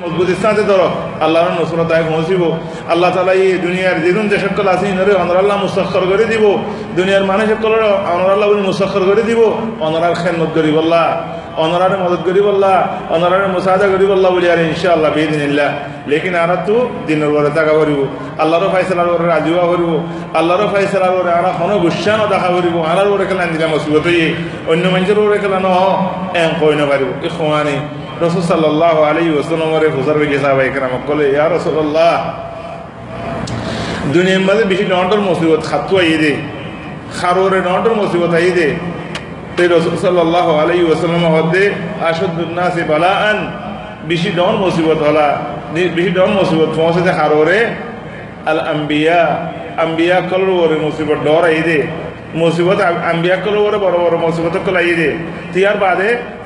মজবুত ইসলাতে ধরো। আল্লাহর নসরত আয় পৌঁছিব। আল্লাহ তালা এই দুনিয়ার যেদিন যে সকল আছে, ইনরে অনরাল্লাহ মুসাক্ষর করে দিব। দুনিয়ার মানুষ সকল অনরাল্লাহ বলে মুসাক্ষর করে দিব। অনরার খেদমত করিব আল্লাহ। অনরারে মদত করিব আল্লাহ। অনরারে মুসাদা করিব আল্লাহ বলি, আর ইনশাআল্লাহ বেদিনিল্লাহ লেকিন আর তো দিনের পরে টাকা করিব। আল্লাহর ফাইসলার করে রাজুয়া করিব। আল্লাহর ফাইসলার করে আর কোনো গুসানো দেখা করিব। আলার করে খেলা দিলাম মুসিবত অন্য মানুষের করে খেলা ন এম কই নপারিব এই সমানে রসুল সাল্লাহ আলী ওসলমরে সাহাবাই কেরাম কলে ইয়া রসুল্লাহ দুনিয়ার মাঝে বেশি নটর মুসিবত, খাতু দে, খারোরে নটর মুসিবত আই দে। তাই রসুল সাল্লাহ আলী ওসলম হদে আসদুন্নাসি বালা আন বেশি ডন মুসিবত হলা বেশি ডন মুসিবত পৌঁছেছে খারোরে আল আম্বিয়া আম্বিয়া কলর ওরে মুসিবত ডর দে, মুসিবত আম্বিয়া কলর ওরে বড় বড় মুসিবত কল আই দে। তিয়ার বাদে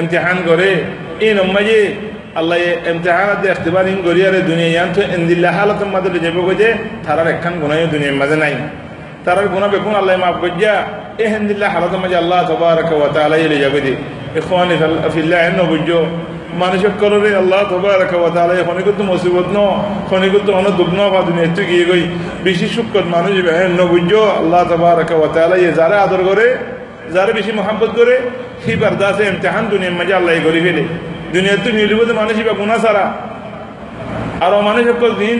امتحان করে এই নম্মাজে আল্লাহ ইমতিহানাত দে ইখতিবার ইন গরিয়ারে দুনিয়া ইয়ান তো ইনদিল্লা হালাত মাদলে যাবে গজে তারার একখান গুনাহ দুনিয়ার মাঝে নাই তারার গুনাহ বেকুন আল্লাহ মাফ গজ্জা এ হিন্দিল্লা হালাত মাঝে আল্লাহ তাবারাক ওয়া তাআলা ইলে যাবে দি ইখওয়ানি ফিল্লাহ এন বুঝো মানুষের কলরে আল্লাহ তবারাক ওয়া তাআলা খনি কত মুসিবত ন খনি কত অন দুগ্ন বা দুনিয়া তো গিয়ে গই বেশি শুকর মানুষ বেহেন ন বুঝো আল্লাহ তবারাক ওয়া তাআলা ইয়ে যারা আদর করে যারা বেশি মহাব্বত করে, সেই বারদাসে ইমতেহান দুনিয়ার মাঝে আল্লাহ করে ফেলে। দুনিয়ার তো নির্লিবতে মানুষ বা গুণা ছাড়া। আর মানুষ সকল দিন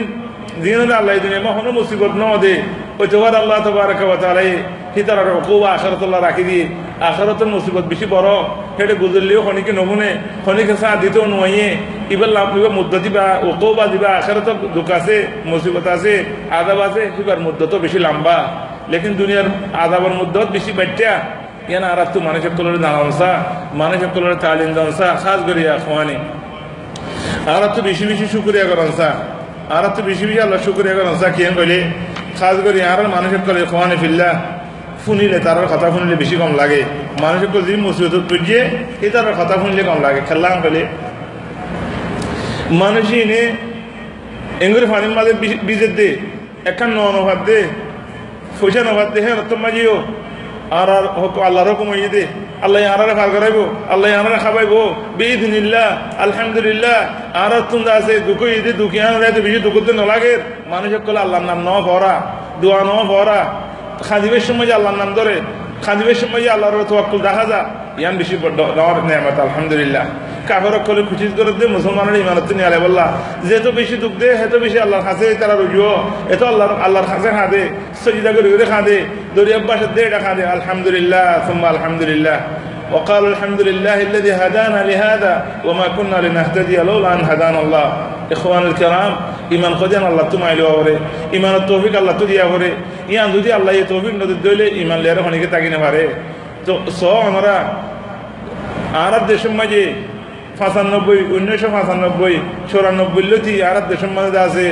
দিন হলে আল্লাহ দুনিয়া মহনো মুসিবত ন দে ওই তোবার আল্লাহ তবারক তালাই হিতার খুব আখারতল্লাহ রাখি দিয়ে আখারতের মুসিবত বেশি বড়। সেটা গুজরলেও খনিকে নমুনে খনিকে চাহ দিতেও নয়ে। এবার লাভ এবার মুদ্দা দিবা ওকো বা দিবা আখারতর দুঃখ আছে, মুসিবত আছে আদাব আছে এবার মুদ্দত বেশি লম্বা। লেকিন দুনিয়ার আদাবের মুদ্দত বেশি বাচ্চা কলরে দাঁড়ানসা মানুষের কলরে তালিম দানসা খাস করিয়া খোয়ানি আর তো বেশি বেশি শুক্রিয়া করনসা আর তো বেশি বেশি আল্লাহ শুক্রিয়া করনসা কেন কইলে খাস করি আর মানুষের কলে খোয়ানি ফিল্লা শুনিলে তার কথা শুনিলে বেশি কম লাগে। মানুষের যদি মুসিবত তুজিয়ে এই তার কথা শুনিলে কম লাগে। খেললাম কইলে মানুষ এনে এঙ্গুরি ফানির মাঝে বীজের দে, একখান নভাব দে, পয়সা নভাব দে হ্যাঁ রত্তম মাঝিও। আর আর আল্লাহর হুকুম হয়ে দে। আল্লাহ আনারে ফার করাইব, আল্লাহ আনারে খাবাইব বিদিনিল্লাহ আলহামদুলিল্লাহ। আর তুমি আছে, দুঃখ ইদে দুঃখী আনারে বেশি দুঃখ নলাগে। মানুষ কলে আল্লাহর নাম ন ভরা, দোয়া ন ভরা। খাদিবের সময় যে আল্লাহর নাম ধরে খাদিবের সময় যে আল্লাহর তোয়াক্কুল দেখা যা ইয়ান বেশি নেয়ামত, আলহামদুলিল্লাহ। কাফের কলে খুশি করে দে মুসলমানের ইমানত নিয়ে আলে বললা যেহেতু বেশি দুঃখ দে হেতু বেশি আল্লাহর কাছে তারা রুজুও এত আল্লাহর আল্লাহর কাছে খাঁদে সজিদা করে করে খাঁদে দরিয়াব বাসার দে এটা খাঁদে আলহামদুলিল্লাহ সুম্মা আলহামদুলিল্লাহ وقالوا الحمد لله الذي هدانا لهذا وما كنا لنهتدي لولا ان هدانا الله اخوان الكرام ইমান খোঁজেন আল্লাহ তুমি আইলো হরে ইমানের তৌফিক আল্লাহ তো দিয়া হরে ইয়ান যদি আল্লাহ এই তৌফিক নদী দইলে ইমান লেয়ার খনিকে তাকিনে পারে তো স আমরা আর দেশের মাঝে পাঁচানব্বই, উনিশশো পাঁচানব্বই, চৌরানব্বই লতি আর দেশের মাঝে আছে।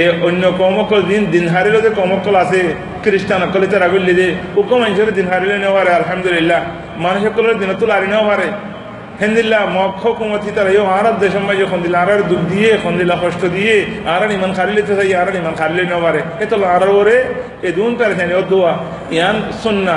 এ অন্য কমকল দিন দিন হারিলে যে কমকল আছে খ্রিস্টান অকলে তারা করলে যে উকো মানুষের দিন হারিলে নেওয়া পারে আলহামদুলিল্লাহ। মানুষ সকলের দিন তো লারি নেওয়া পারে হেন্দিল্লা মক্ষ কুমতি তারা ইও আর দেশের মাঝে খন্দিলা আর দুঃখ দিয়ে খন্দিলা কষ্ট দিয়ে আর ইমান খারিলে তো আর ইমান খারিলে নেওয়া পারে এ তো আর ওরে, এ দুন তার দোয়া। ইয়ান সুন্না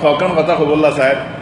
خوکن فتح خب اللہ صاحب